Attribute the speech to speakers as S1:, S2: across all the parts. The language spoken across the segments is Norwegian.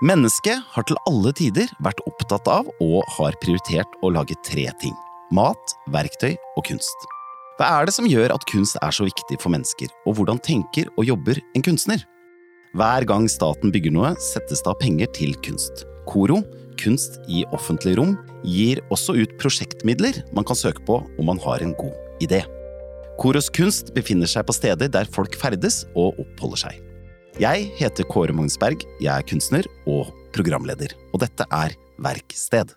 S1: Mennesket har til alle tider vært opptatt av og har prioritert å lage tre ting. Mat, verktøy og kunst. Hva er det som gjør at kunst er så viktig for mennesker, og hvordan tenker og jobber en kunstner? Hver gang staten bygger noe, settes det av penger til kunst. KORO, Kunst i offentlig rom, gir også ut prosjektmidler man kan søke på om man har en god idé. Koros kunst befinner seg på steder der folk ferdes og oppholder seg. Jeg heter Kåre Magnsberg, jeg er kunstner og programleder, og dette er Verksted.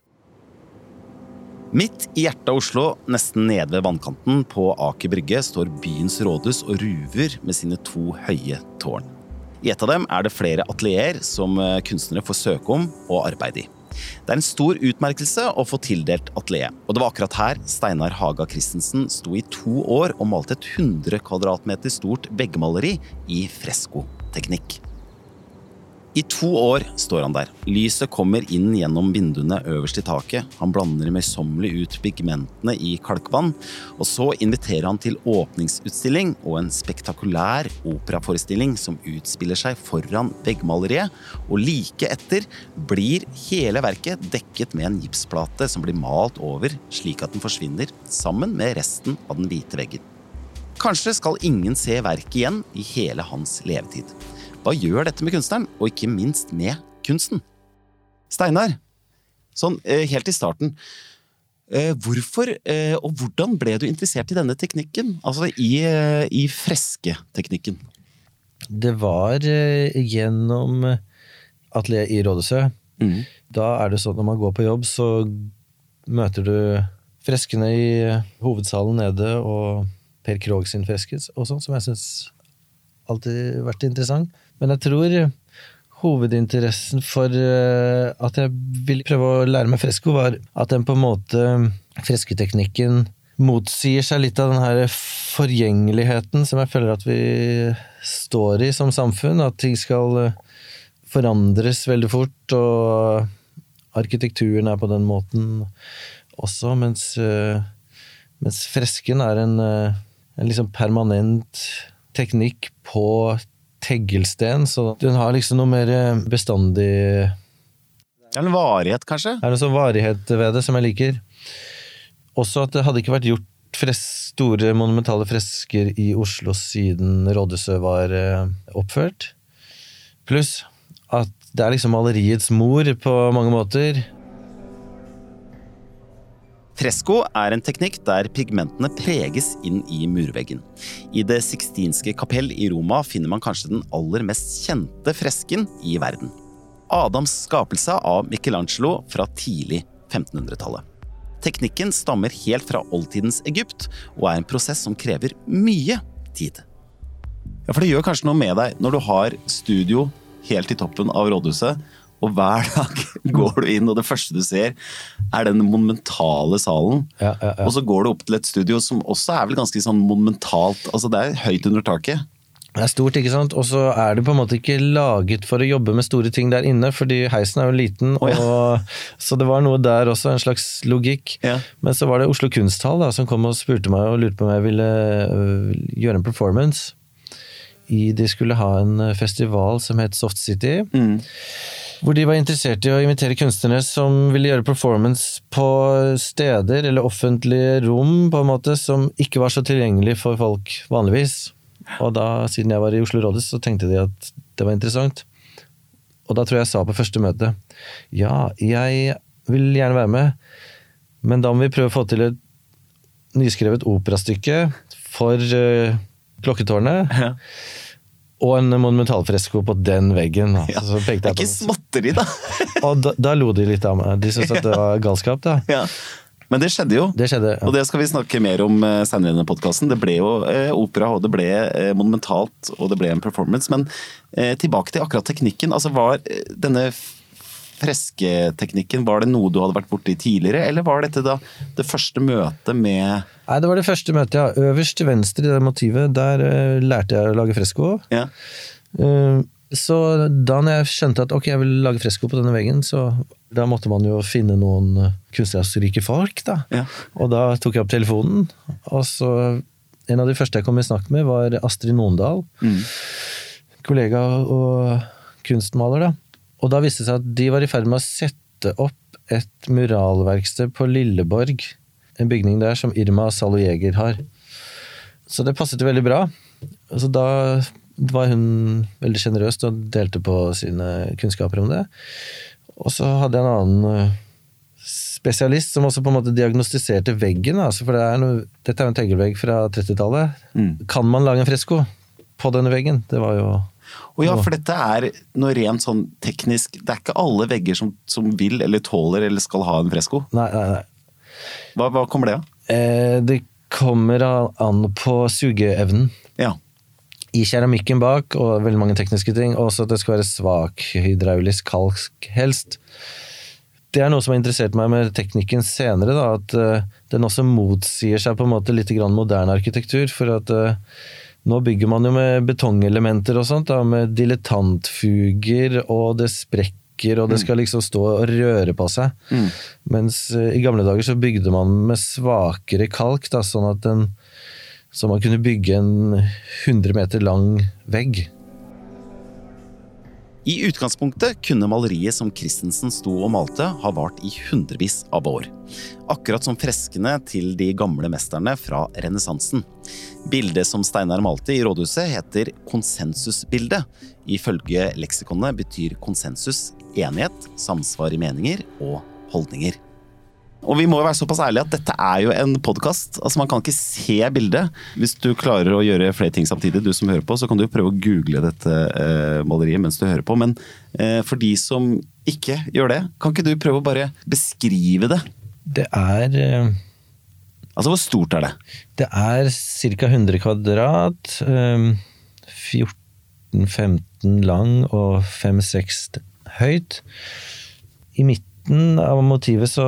S1: Midt i hjertet av Oslo, nesten nede ved vannkanten på Aker Brygge, står byens rådhus og ruver med sine to høye tårn. I et av dem er det flere atelierer som eh, kunstnere får søke om og arbeide i. Det er en stor utmerkelse å få tildelt atelier, og det var akkurat her Steinar Haga Christensen sto i to år og malte et 100 kvadratmeter stort veggmaleri i freskoteknikk. I to år står han der. Lyset kommer inn gjennom vinduene øverst i taket. Han blander møysommelig ut pigmentene i kalkvann. Og så inviterer han til åpningsutstilling og en spektakulær operaforestilling som utspiller seg foran veggmaleriet. Og like etter blir hele verket dekket med en gipsplate som blir malt over, slik at den forsvinner sammen med resten av den hvite veggen. Kanskje skal ingen se verket igjen i hele hans levetid. Hva gjør dette med kunstneren, og ikke minst med kunsten? Steinar, sånn eh, helt i starten. Eh, hvorfor eh, og hvordan ble du interessert i denne teknikken? Altså i, i fresketeknikken?
S2: Det var gjennom atelier i Rådhuset. Mm. Da er det sånn at når man går på jobb, så møter du freskene i hovedsalen nede, og Per Krogh sin freske og sånn, som jeg syns alltid har vært interessant. Men jeg tror hovedinteressen for eh, at jeg ville prøve å lære meg fresko, var at den på en måte Fresketeknikken motsier seg litt av den her forgjengeligheten som jeg føler at vi står i som samfunn. At ting skal eh, forandres veldig fort, og arkitekturen er på den måten også, mens, eh, mens fresken er en, en liksom permanent teknikk på teglsten, så den har liksom noe mer eh, bestandig
S1: En varighet, kanskje?
S2: Det er noe sånn varighet ved det som jeg liker. Også at det hadde ikke vært gjort store, monumentale fresker i Oslo siden rådhuset var eh, oppført. Pluss at det er liksom maleriets mor på mange måter.
S1: Fresko er en teknikk der pigmentene preges inn i murveggen. I Det sixtinske kapell i Roma finner man kanskje den aller mest kjente fresken i verden. Adams skapelse av Michelangelo fra tidlig 1500-tallet. Teknikken stammer helt fra oldtidens Egypt, og er en prosess som krever mye tid. Ja, For det gjør kanskje noe med deg når du har studio helt i toppen av rådhuset, og hver dag går du inn, og det første du ser, er den monumentale salen. Ja, ja, ja. Og så går du opp til et studio som også er vel ganske sånn monumentalt. Altså det er høyt under taket.
S2: Det er stort, ikke sant. Og så er det på en måte ikke laget for å jobbe med store ting der inne, fordi heisen er jo liten. Oh, og, så det var noe der også, en slags logikk. Men så var det Oslo Kunsthall da, som kom og spurte meg og lurte på om jeg ville øh, gjøre en performance. I, de skulle ha en festival som het Soft City. Mm. Hvor de var interessert i å invitere kunstnere som ville gjøre performance på steder eller offentlige rom på en måte som ikke var så tilgjengelig for folk vanligvis. Og da, siden jeg var i Oslo Rådhus, så tenkte de at det var interessant. Og da tror jeg jeg sa på første møte ja, jeg vil gjerne være med, men da må vi prøve å få til et nyskrevet operastykke for uh, Klokketårnet. Ja og en monumentalfresko på den veggen. Ja,
S1: det er ikke småtteri, da!
S2: og da, da, lo de litt av meg. De syntes at det var galskap. da. Ja.
S1: Men det skjedde jo,
S2: det skjedde, ja.
S1: og det skal vi snakke mer om uh, senere i denne podkasten. Det ble jo eh, opera, og det ble eh, monumentalt, og det ble en performance. Men eh, tilbake til akkurat teknikken. altså Var eh, denne fresketeknikken, var det noe du hadde vært borti tidligere, eller var dette da det første møtet med
S2: Nei, det var det første møtet, ja. Øverst til venstre i det motivet, der uh, lærte jeg å lage fresko. Ja. Uh, så da jeg skjønte at ok, jeg vil lage fresko på denne veggen, så da måtte man jo finne noen kunstnerrike kunstneriske folk, da. Ja. Og da tok jeg opp telefonen, og så En av de første jeg kom i snakk med, var Astrid Nondal. Mm. Kollega og kunstmaler, da. Og da viste det seg at de var i ferd med å sette opp et muralverksted på Lilleborg. En bygning der som Irma Salo Jeger har. Så det passet jo veldig bra. Så da var hun veldig sjenerøs og delte på sine kunnskaper om det. Og så hadde jeg en annen eh, spesialist som også på en måte diagnostiserte veggen. Altså for det er noe, dette er jo en teglvegg fra 30-tallet.
S1: Mm.
S2: Kan man lage en fresko på denne veggen? Det var jo
S1: Og ja, for dette er noe rent sånn teknisk Det er ikke alle vegger som, som vil eller tåler eller skal ha en fresko.
S2: Nei, nei, nei.
S1: Hva, hva kommer det av?
S2: Eh, det kommer an på sugeevnen.
S1: Ja.
S2: I keramikken bak, og veldig mange tekniske ting. og Også at det skal være svak hydraulisk kalk, helst. Det er noe som har interessert meg med teknikken senere, da, at uh, den også motsier seg på en måte litt moderne arkitektur. For at uh, nå bygger man jo med betongelementer og sånt, da, med dilettantfuger, og det sprekker, og det skal liksom stå og røre på seg.
S1: Mm.
S2: Mens uh, i gamle dager så bygde man med svakere kalk, da, sånn at den så man kunne bygge en 100 meter lang vegg.
S1: I utgangspunktet kunne maleriet som Christensen sto og malte, ha vart i hundrevis av år. Akkurat som freskene til de gamle mesterne fra renessansen. Bildet som Steinar malte i rådhuset, heter konsensusbildet. Ifølge leksikonet betyr konsensus enighet, samsvar i meninger og holdninger. Og vi må jo være såpass ærlige at dette er jo en podkast. Altså, man kan ikke se bildet. Hvis du klarer å gjøre flere ting samtidig, du som hører på, så kan du jo prøve å google dette eh, maleriet mens du hører på. Men eh, for de som ikke gjør det, kan ikke du prøve å bare beskrive det?
S2: Det er eh,
S1: Altså, hvor stort er det?
S2: Det er ca. 100 kvadrat. eh, 14-15 lang og 5-6 høyt. I midten av motivet så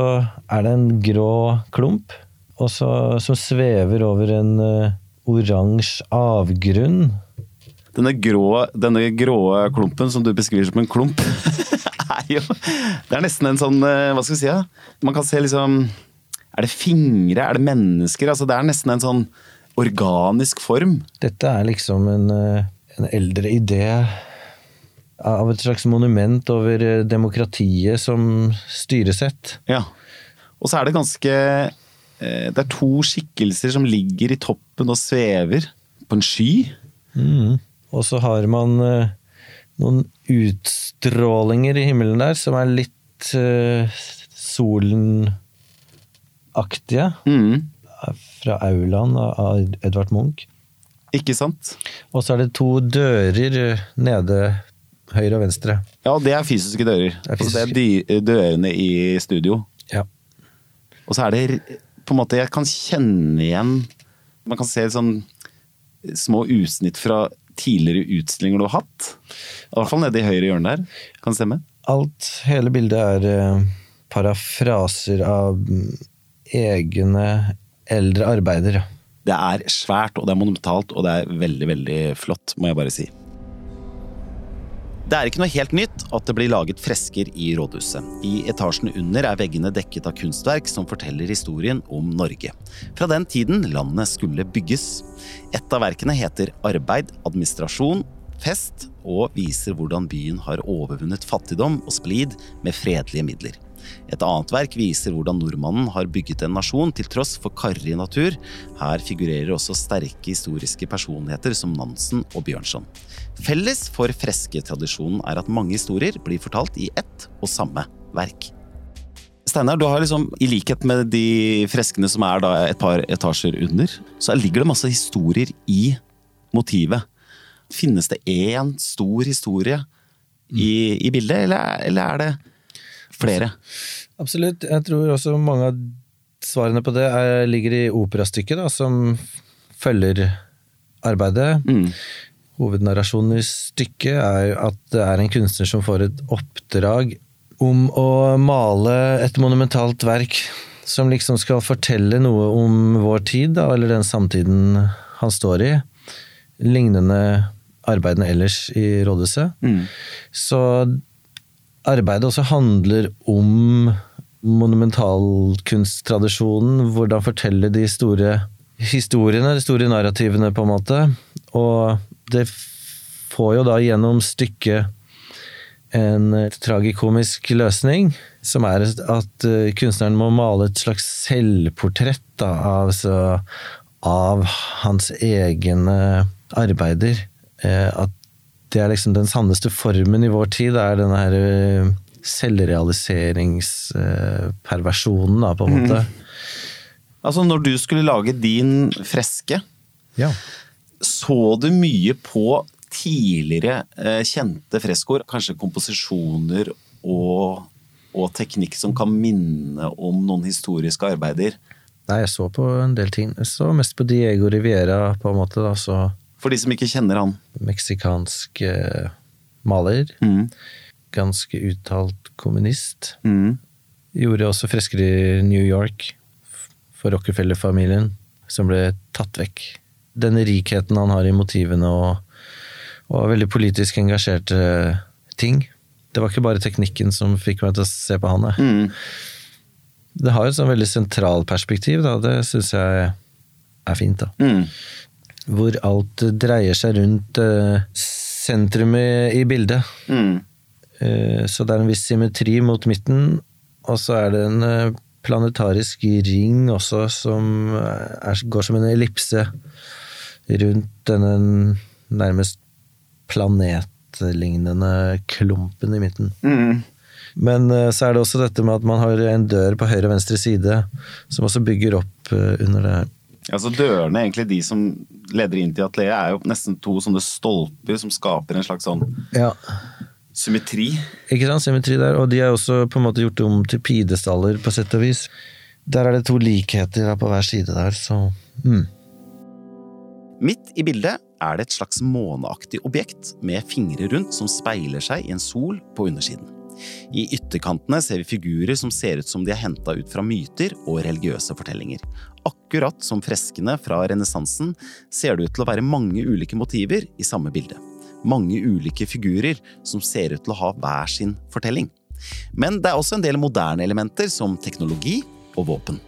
S2: er det en grå klump, og så, som svever over en uh, oransje avgrunn.
S1: Denne grå, denne grå klumpen som du beskriver som en klump, er jo Det er nesten en sånn eh, Hva skal vi si? Ja? Man kan se liksom Er det fingre? Er det mennesker? Altså, det er nesten en sånn organisk form.
S2: Dette er liksom en, eh, en eldre idé av et slags monument over eh, demokratiet som styresett.
S1: Ja. Og så er det ganske eh, Det er to skikkelser som ligger i toppen og svever på en sky.
S2: Mm. Og så har man eh, noen utstrålinger i himmelen der som er litt uh, solen-aktige.
S1: Mm.
S2: Fra aulaen av Edvard Munch.
S1: Ikke sant?
S2: Og så er det to dører nede høyre og venstre.
S1: Ja, det er fysiske dører.
S2: Det er
S1: Altså, det er dørene i studio.
S2: Ja.
S1: Og så er det på en måte Jeg kan kjenne igjen Man kan se sånn små utsnitt fra tidligere utstillinger du har hatt. I hvert fall nede i høyre hjørne der. Kan det stemme?
S2: Alt, hele bildet er eh, parafraser av mm, egne eldre arbeider.
S1: Det er svært, og det er monumentalt, og det er veldig, veldig flott, må jeg bare si. Det er ikke noe helt nytt at det blir laget fresker i rådhuset. I etasjen under er veggene dekket av kunstverk som forteller historien om Norge. Fra den tiden landet skulle bygges. Et av verkene heter Arbeid, administrasjon, fest, og viser hvordan byen har overvunnet fattigdom og splid med fredelige midler. Et annet verk viser hvordan nordmannen har bygget en nasjon til tross for karrig natur. Her figurerer også sterke historiske personligheter som Nansen og Bjørnson. Felles for fresketradisjonen er at mange historier blir fortalt i ett og samme verk. Steinar, du har liksom, i likhet med de freskene som er et par etasjer under, så ligger det masse historier i motivet. Finnes det én stor historie i, i bildet, eller, eller er det flere?
S2: Absolutt. Jeg tror også mange av svarene på det er, ligger i operastykket, da, som følger arbeidet.
S1: Mm.
S2: Hovednarrasjonen i stykket er at det er en kunstner som får et oppdrag om å male et monumentalt verk som liksom skal fortelle noe om vår tid, da, eller den samtiden han står i. Lignende arbeidene ellers i rådhuset.
S1: Mm.
S2: Så arbeidet også handler om monumentalkunsttradisjonen, hvordan fortelle de store historiene, de store narrativene, på en måte. Og det får jo da gjennom stykket en tragikomisk løsning, som er at uh, kunstneren må male et slags selvportrett da, av, så, av hans egne arbeider. Uh, at det er liksom den sanneste formen i vår tid, er denne her uh, selvrealiseringsperversjonen, da, på en måte. Mm.
S1: Altså, når du skulle lage din freske,
S2: ja.
S1: så du mye på tidligere eh, kjente freskoer? Kanskje komposisjoner og, og, teknikk som kan minne om noen historiske arbeider?
S2: Nei, jeg så på en del ting. Jeg så mest på Diego Riviera, på en måte. da, så...
S1: For de som ikke kjenner han?
S2: Meksikansk eh, maler.
S1: Mm.
S2: Ganske uttalt kommunist.
S1: Mm.
S2: Gjorde også fresker i New York for Rockefeller-familien, som ble tatt vekk. Denne rikheten han har i motivene og, og veldig politisk engasjerte ting. Det var ikke bare teknikken som fikk meg til å se på han.
S1: Mm.
S2: Det har et sånn veldig sentralperspektiv, da. Det syns jeg er fint. da.
S1: Mm.
S2: Hvor alt dreier seg rundt uh, sentrumet i bildet.
S1: Mm.
S2: Uh, så det er en viss symmetri mot midten, og så er det en uh, planetarisk ring også, som er, går som en ellipse rundt denne nærmest planetlignende klumpen i midten.
S1: Mm.
S2: Men eh, så er det også dette med at man har en dør på høyre og venstre side, som også bygger opp eh, under det her.
S1: Altså Dørene, egentlig de som leder inn til atelieret, er jo nesten to sånne stolper som skaper en slags sånn
S2: ja.
S1: Symmetri.
S2: Ikke sant, symmetri der. Og de er også på en måte gjort om til pidestaller, på sett og vis. Der er det to likheter på hver side der, så mm.
S1: Midt i bildet er det et slags måneaktig objekt med fingre rundt som speiler seg i en sol på undersiden. I ytterkantene ser vi figurer som ser ut som de er henta ut fra myter og religiøse fortellinger. Akkurat som freskene fra renessansen ser det ut til å være mange ulike motiver i samme bilde mange ulike figurer som ser ut til å ha hver sin fortelling. Men det er også en del moderne elementer, som teknologi og våpen.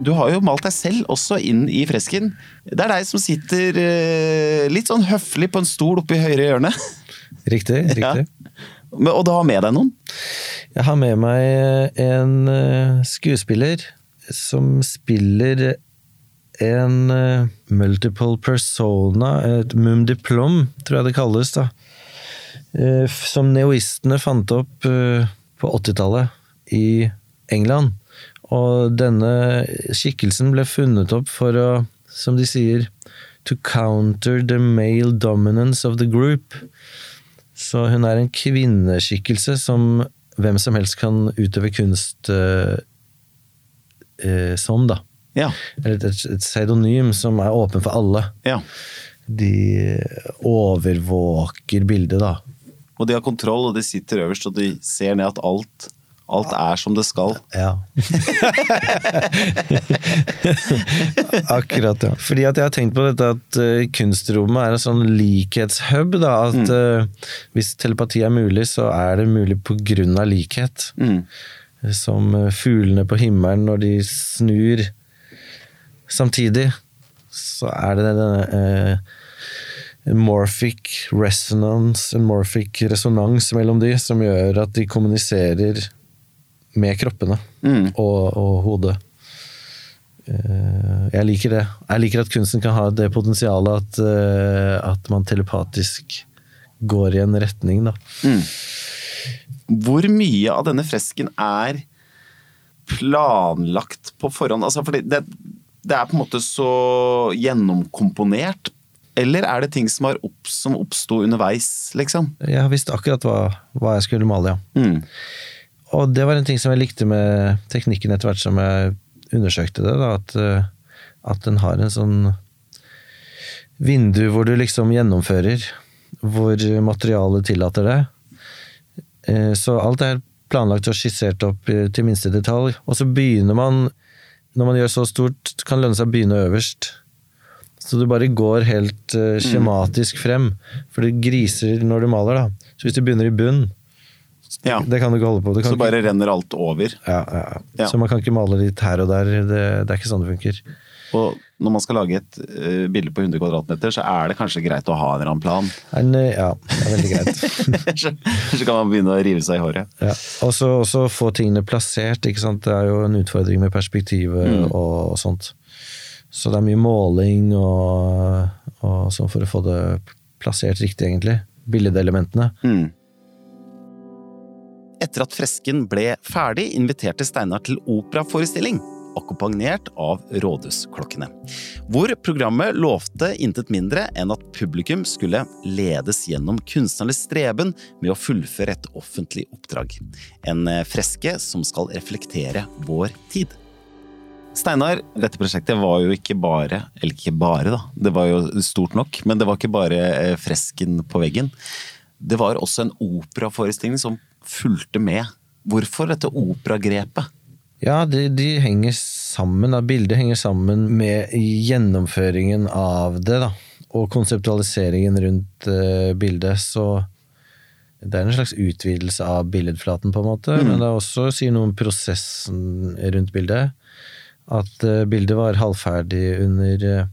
S1: Du har jo malt deg selv også inn i fresken. Det er deg som sitter eh, litt sånn høflig på en stol oppe i høyre hjørne.
S2: Riktig. riktig.
S1: Ja. Og du har med deg noen?
S2: Jeg har med meg en eh, skuespiller som spiller en uh, multiple persona, et mum diplom, tror jeg det kalles, da. Som neoistene fant opp på 80-tallet i England. Og denne skikkelsen ble funnet opp for å, som de sier, to counter the male dominance of the group. Så hun er en kvinneskikkelse som hvem som helst kan utøve kunst som, da.
S1: Ja.
S2: Et, et, et pseudonym som er åpen for alle.
S1: Ja.
S2: De overvåker bildet, da.
S1: Og de har kontroll, og de sitter øverst, og de ser ned at alt, alt er som det skal.
S2: Ja. Akkurat, ja. Fordi at jeg har tenkt på dette at uh, kunstrommet er en sånn likhetshub. da, At uh, hvis telepati er mulig, så er det mulig på grunn av likhet.
S1: Mm.
S2: Som uh, fuglene på himmelen når de snur Samtidig så er det denne uh, morphic resonance, en morphic resonans mellom de, som gjør at de kommuniserer med kroppene
S1: mm.
S2: og, og, hodet. Eh, jeg liker det. Jeg liker at kunsten kan ha det potensialet at, eh, at man telepatisk går i en retning, da.
S1: Mm. Hvor mye av denne fresken er planlagt på forhånd? Altså, fordi det, det er på en måte så gjennomkomponert? Eller er det ting som, har opp, som oppsto underveis, liksom?
S2: Jeg har visst akkurat hva, hva jeg skulle male,
S1: ja. Mm.
S2: Og det var en ting som jeg likte med teknikken etter hvert som jeg undersøkte det. Da, at, eh, at den har en sånn vindu hvor du liksom gjennomfører. Hvor materialet tillater det. Eh, så alt er planlagt og skissert opp til minste detalj. Og så begynner man når man gjør så stort, kan det lønne seg å begynne øverst. Så du bare går helt uh, skjematisk frem. For det griser når du maler, da. Så hvis du begynner i bunn
S1: ja.
S2: Det kan du ikke holde på.
S1: så bare renner alt over?
S2: Ja, ja, ja, Så man kan ikke male litt her og der. Det, det er ikke sånn det funker.
S1: Og når man skal lage et uh, bilde på 100 kvadratmeter, så er det kanskje greit å ha en eller annen plan.
S2: En, ja, det er veldig greit.
S1: så, så, kan man begynne å rive seg i håret.
S2: Ja. Og så få tingene plassert. ikke sant? Det er jo en utfordring med perspektivet mm. og, og, sånt. Så det er mye måling og, og sånn for å få det plassert riktig, egentlig. Billedelementene. Mm.
S1: Etter at fresken ble ferdig, inviterte Steinar til operaforestilling akkompagnert av rådhusklokkene. Hvor programmet lovte intet mindre enn at publikum skulle ledes gjennom kunstnernes streben med å fullføre et offentlig oppdrag. En eh, freske som skal reflektere vår tid. Steinar, dette prosjektet var jo ikke bare Eller ikke bare, da. Det var jo stort nok. Men det var ikke bare eh, fresken på veggen. Det var også en operaforestilling som fulgte med. Hvorfor dette operagrepet?
S2: Ja, de, de, henger sammen. Da. Bildet henger sammen med gjennomføringen av det, da. Og konseptualiseringen rundt uh, bildet. Så det er en slags utvidelse av billedflaten, på en måte. Mm. Men det er også sier noe om prosessen rundt bildet. At uh, bildet var halvferdig under, uh,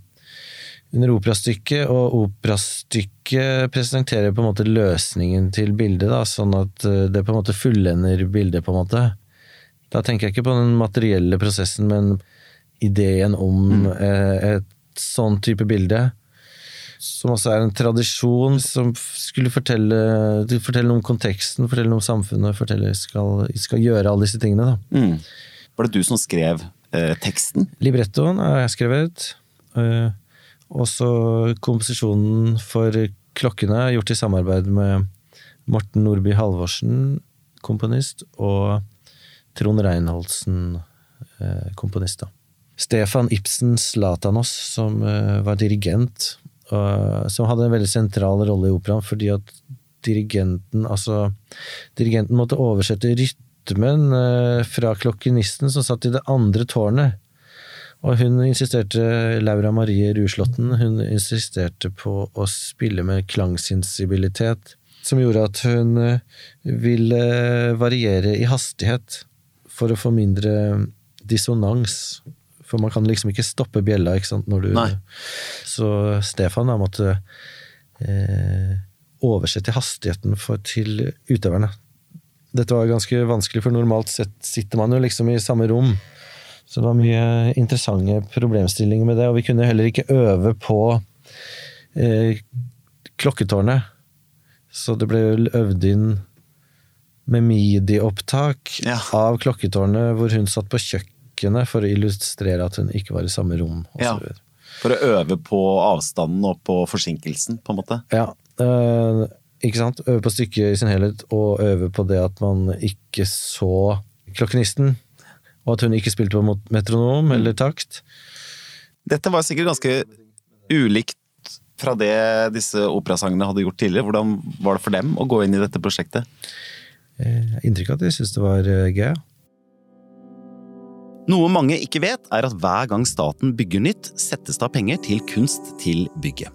S2: under operastykket, og operastykket presenterer på en måte løsningen til bildet, da, sånn at det på en måte fullender bildet, på en måte. Da tenker jeg ikke på den materielle prosessen, men ideen om mm. eh, et sånn type bilde. Som også er en tradisjon som skulle fortelle, fortelle noe om konteksten, fortelle noe om samfunnet, fortelle, skal, skal gjøre alle disse tingene. Da. Mm.
S1: Var det du som skrev eh, teksten?
S2: Librettoen har jeg skrevet. Eh, også komposisjonen for klokkene gjort i samarbeid med Morten Nordby Halvorsen, komponist, og Trond Reinholdsen, eh, komponist. Stefan Ibsen Slatanos, som eh, var dirigent, som hadde en veldig sentral rolle i operaen, fordi at dirigenten, altså Dirigenten måtte oversette rytmen eh, fra klokkenisten som satt i det andre tårnet. Og hun insisterte, Laura Marie Ruslåtten, hun insisterte på å spille med klangsensibilitet, som gjorde at hun ville variere i hastighet for å få mindre dissonans. For man kan liksom ikke stoppe bjella ikke sant, når du Nei. Så Stefan da måtte eh, oversette hastigheten for, til utøverne. Dette var ganske vanskelig, for normalt sett sitter man jo liksom i samme rom. Så det var mye interessante problemstillinger med det, og vi kunne heller ikke øve på eh, klokketårnet. Så det ble øvd inn med midi-opptak ja. av klokketårnet hvor hun satt på kjøkkenet for å illustrere at hun ikke var i samme rom. Ja.
S1: For å øve på avstanden og på forsinkelsen, på en måte?
S2: Ja. Eh, ikke sant? Øve på stykket i sin helhet, og øve på det at man ikke så klokkenisten. Og at hun ikke spilte på metronom eller takt.
S1: Dette var sikkert ganske ulikt fra det disse operasangene hadde gjort tidligere. Hvordan var det for dem å gå inn i dette prosjektet?
S2: Jeg har inntrykk av at de syntes det var eh, gøy.
S1: Noe mange ikke vet, er at hver gang staten bygger nytt, settes det av penger til kunst til bygget.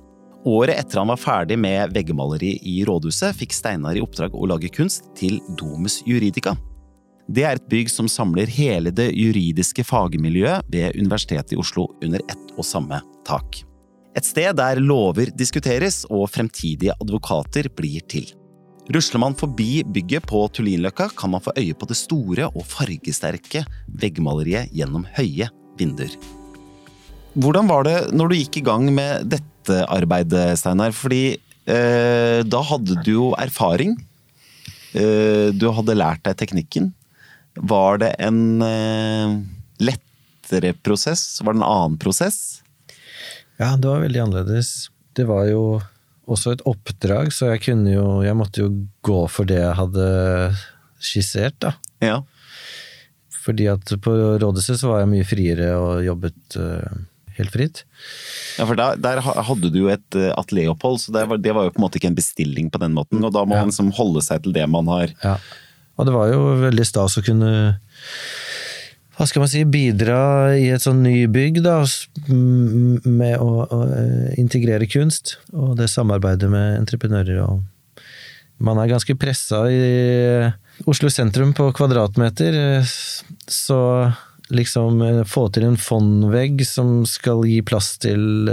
S1: Året etter han var ferdig med veggmaleri i rådhuset, fikk Steinar i oppdrag å lage kunst til Domus Juridica. Det er et bygg som samler hele det juridiske fagmiljøet ved Universitetet i Oslo under ett og samme tak. Et sted der lover diskuteres og fremtidige advokater blir til. Rusler man forbi bygget på Tullinløkka, kan man få øye på det store og fargesterke veggmaleriet gjennom høye vinduer. Hvordan var det når du gikk i gang med dette arbeidet, Steinar? Fordi eh, da hadde du jo erfaring. Eh, du hadde lært deg teknikken. Var det en eh, lettere prosess? Var det en annen prosess?
S2: Ja, det var veldig annerledes. Det var jo også et oppdrag, så jeg kunne jo Jeg måtte jo gå for det jeg hadde skissert, da.
S1: Ja.
S2: Fordi at på rådhuset så var jeg mye friere og jobbet uh, helt fritt.
S1: Ja, for der, der, hadde du jo et uh, atelieropphold, så det var, det var, jo på en måte ikke en bestilling på den måten. Og da må ja. man liksom holde seg til det man har
S2: Ja. Og det var jo veldig stas å kunne hva skal man si, bidra i et sånn nybygg, da, med å, å, eh, integrere kunst, og det samarbeidet med entreprenører og Man er ganske pressa i Oslo sentrum på kvadratmeter, så liksom eh, få til en fondvegg som skal gi plass til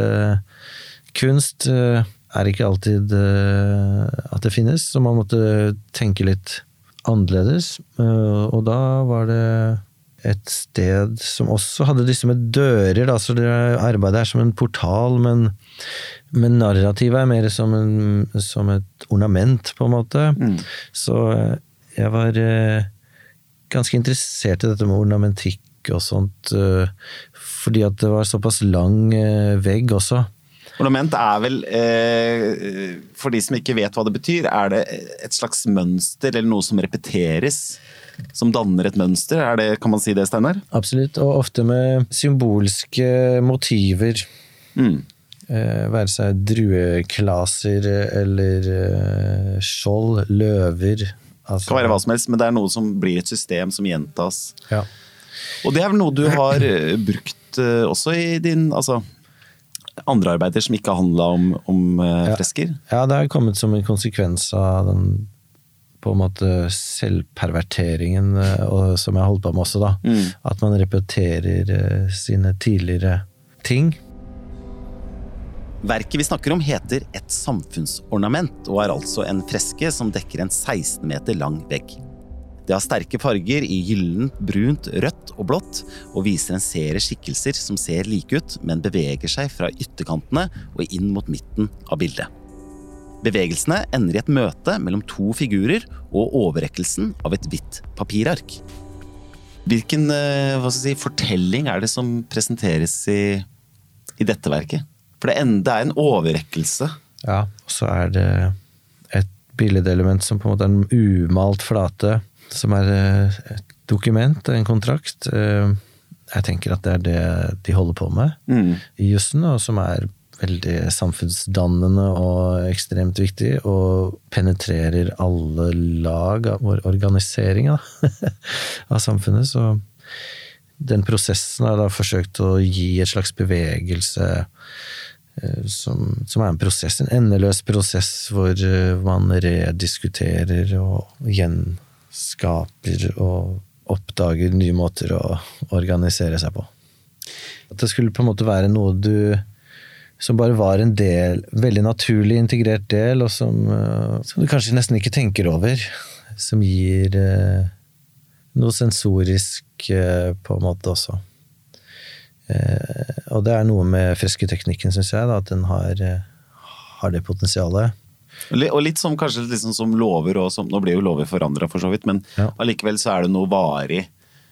S2: kunst, er ikke alltid at det finnes, så man måtte tenke litt annerledes. og da var det et sted som også hadde disse med dører, da, så det arbeidet er som en portal, men, men narrativet er mer som, en, som, et ornament, på en måte. Mm. Så jeg var ganske interessert i dette med ornamentikk og sånt, eh, fordi at det var såpass lang eh, vegg også.
S1: Ornament er vel, eh, for de som ikke vet hva det betyr, er det et slags mønster eller noe som repeteres? Som danner et mønster, er det, kan man si det, Steinar?
S2: Absolutt, og ofte med symbolske motiver. Mm. Være seg drueklaser eller skjold, løver.
S1: Altså, det kan være hva som helst, men det er noe som blir et system som gjentas. Ja. Og det er vel noe du har eh, brukt eh, også i din altså, andre arbeider som ikke har handla om, om uh, fresker?
S2: Ja. ja, det har kommet som en konsekvens av den på en måte selvperverteringen og, som jeg har holdt på med også, da. Mm. At man repeterer uh, sine tidligere ting.
S1: Verket vi snakker om heter Et samfunnsornament, og er altså en freske som dekker en 16 meter lang vegg. Det har sterke farger i gyllent, brunt, rødt og blått, og viser en serie skikkelser som ser like ut, men beveger seg fra ytterkantene og inn mot midten av bildet. Bevegelsene ender i et møte mellom to figurer og overrekkelsen av et hvitt papirark. Hvilken eh, si, fortelling er det som presenteres i, i dette verket? For det, enda er en overrekkelse.
S2: Ja, og så er det et billedelement som på en måte er en umalt flate som er eh, et dokument, en kontrakt. Eh, jeg tenker at det er det de holder på med mm. i jussen, og som er veldig samfunnsdannende og ekstremt viktig, og penetrerer alle lag av vår organisering av samfunnet. Så den prosessen har da forsøkt å gi et slags bevegelse eh, som, som, er en prosess, en endeløs prosess hvor man rediskuterer og igjen skaper og oppdager nye måter å organisere seg på. At det skulle på en måte være noe du som bare var en del, veldig naturlig integrert del, og som, uh, som du kanskje nesten ikke tenker over. Som gir eh, noe sensorisk eh, på en måte også. og det er noe med fresketeknikken, syns jeg, da, at den har, har det potensialet.
S1: Og litt som kanskje liksom som lover og som, Nå blir jo lover forandra, for så vidt, men ja. allikevel så er det noe varig.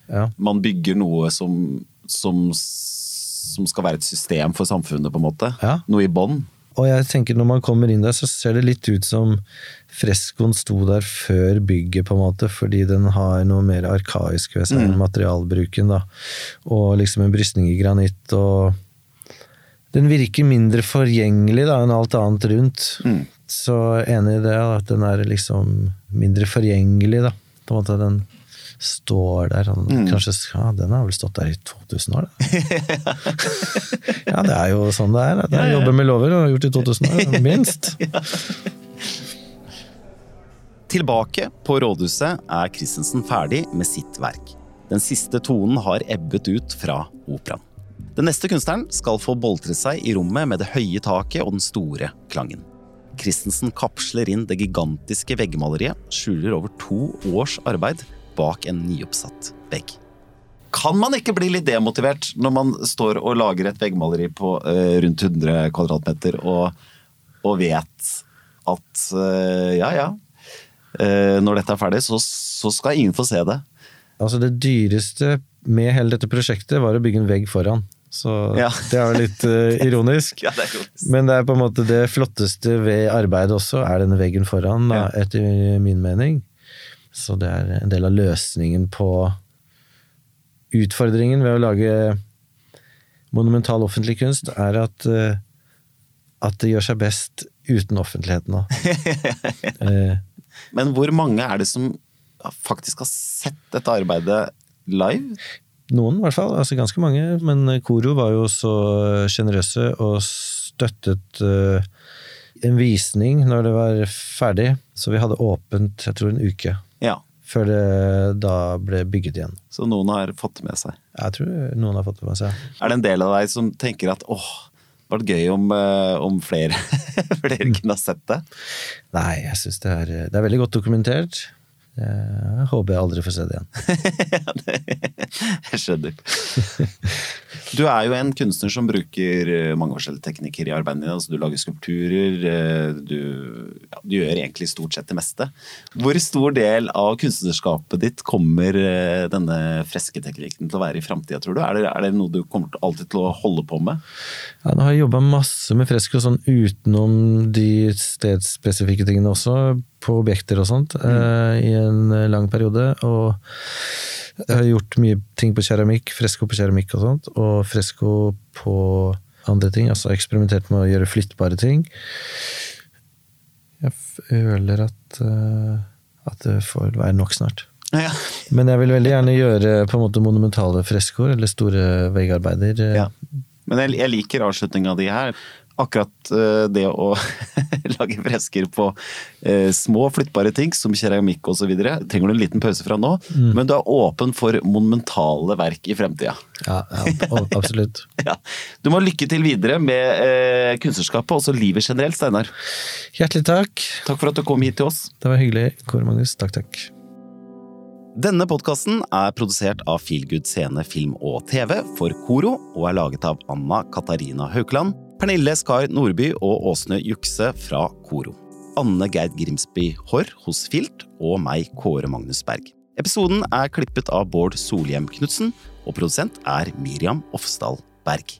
S1: Ja. Man bygger noe som, som, som, skal være et system for samfunnet, på en måte. Ja. Noe i bånn.
S2: Og jeg tenker når man kommer inn der, så ser det litt ut som freskoen sto der før bygget, på en måte, fordi den har noe mer arkaisk ved seg mm. materialbruken. da. Og liksom en brystning i granitt. og den virker mindre forgjengelig da, enn alt annet rundt. Mm. Så enig i det, at den er liksom mindre forgjengelig, da. På en måte den står der. Og mm. Kanskje ja, Den har vel stått der i 2000 år, da. ja, det er jo sånn det er. Det er jobber med lover og har gjort i 2000 år, minst.
S1: Tilbake på rådhuset er Christensen ferdig med sitt verk. Den siste tonen har ebbet ut fra operaen. Den neste kunstneren skal få boltre seg i rommet med det høye taket og den store klangen. Christensen kapsler inn det gigantiske veggmaleriet, skjuler over to års arbeid bak en nyoppsatt vegg. Kan man ikke bli litt demotivert når man står og lager et veggmaleri på uh, rundt 100 kvadratmeter og, og vet at uh, ja, ja, uh, når dette er ferdig, så, så skal ingen få se det?
S2: Altså, det dyreste med hele dette prosjektet var å bygge en vegg foran. Så ja. det er jo litt uh, ironisk. ja, det er ironisk. Men det er på en måte det flotteste ved arbeidet også, er denne veggen foran, da, ja. etter min mening. Så det er en del av løsningen på utfordringen ved å lage monumental offentlig kunst, er at, uh, at det gjør seg best uten offentligheten
S1: uh, Men hvor mange er det som faktisk har sett dette arbeidet live?
S2: Noen, i hvert fall. Altså ganske mange. Men Koro var jo så sjenerøse og støttet uh, en visning når det var ferdig. Så vi hadde åpent, jeg tror, en uke. Ja. før det da ble bygget igjen.
S1: Så noen har fått det med seg?
S2: Jeg tror noen har fått det med seg.
S1: Er det en del av deg som tenker at åh, det hadde vært gøy om, eh, om flere, flere kunne ha sett det?
S2: Nei, jeg syns det, det er veldig godt dokumentert. Jeg håper jeg aldri får se det igjen.
S1: Jeg skjønner. Du er jo en kunstner som bruker eh, mange forskjellige teknikker i arbeidet ditt. Altså, du lager skulpturer, eh, du, ja, du gjør egentlig stort sett det meste. Hvor stor del av kunstnerskapet ditt kommer eh, denne fresketeknikken til å være i framtida, tror du? Er det, er det noe du kommer til- alltid til å holde på med?
S2: Ja, nå har jeg jobba masse med fresko sånn utenom de stedsspesifikke tingene også, på objekter og sånt, eh, i en lang periode. Og jeg har gjort mye ting på keramikk, fresko på keramikk og sånt, og fresko på andre ting. Altså eksperimentert med å gjøre flyttbare ting. Jeg føler at, eh, at det får være nok snart.
S1: Ja.
S2: Men jeg vil veldig gjerne gjøre på en måte monumentale freskoer, eller store veggarbeider. eh,
S1: Ja. Men jeg, jeg liker avslutninga di her. Akkurat eh, det å lage fresker på eh, små, flyttbare ting som keramikk osv. trenger du en liten pause fra nå, men du er åpen for monumentale verk i fremtida.
S2: Ja, ja absolutt.
S1: Ja. Du må lykke til videre med eh, kunstnerskapet, og også livet generelt, Steinar.
S2: Hjertelig takk.
S1: Takk for at du kom hit til oss.
S2: Det var hyggelig. Kåre Magnus, takk, takk.
S1: Denne podkasten er produsert av Feelgood Scene Film og TV for Koro, og er laget av Anna Katarina Haukeland, Pernille Skar Nordby og Åsne Jukse fra Koro. Anne Gerd Grimsby Haarr hos Filt, og meg, Kåre Magnus Berg. Episoden er klippet av Bård Solhjem Knutsen, og produsent er Miriam Ofsdal Berg.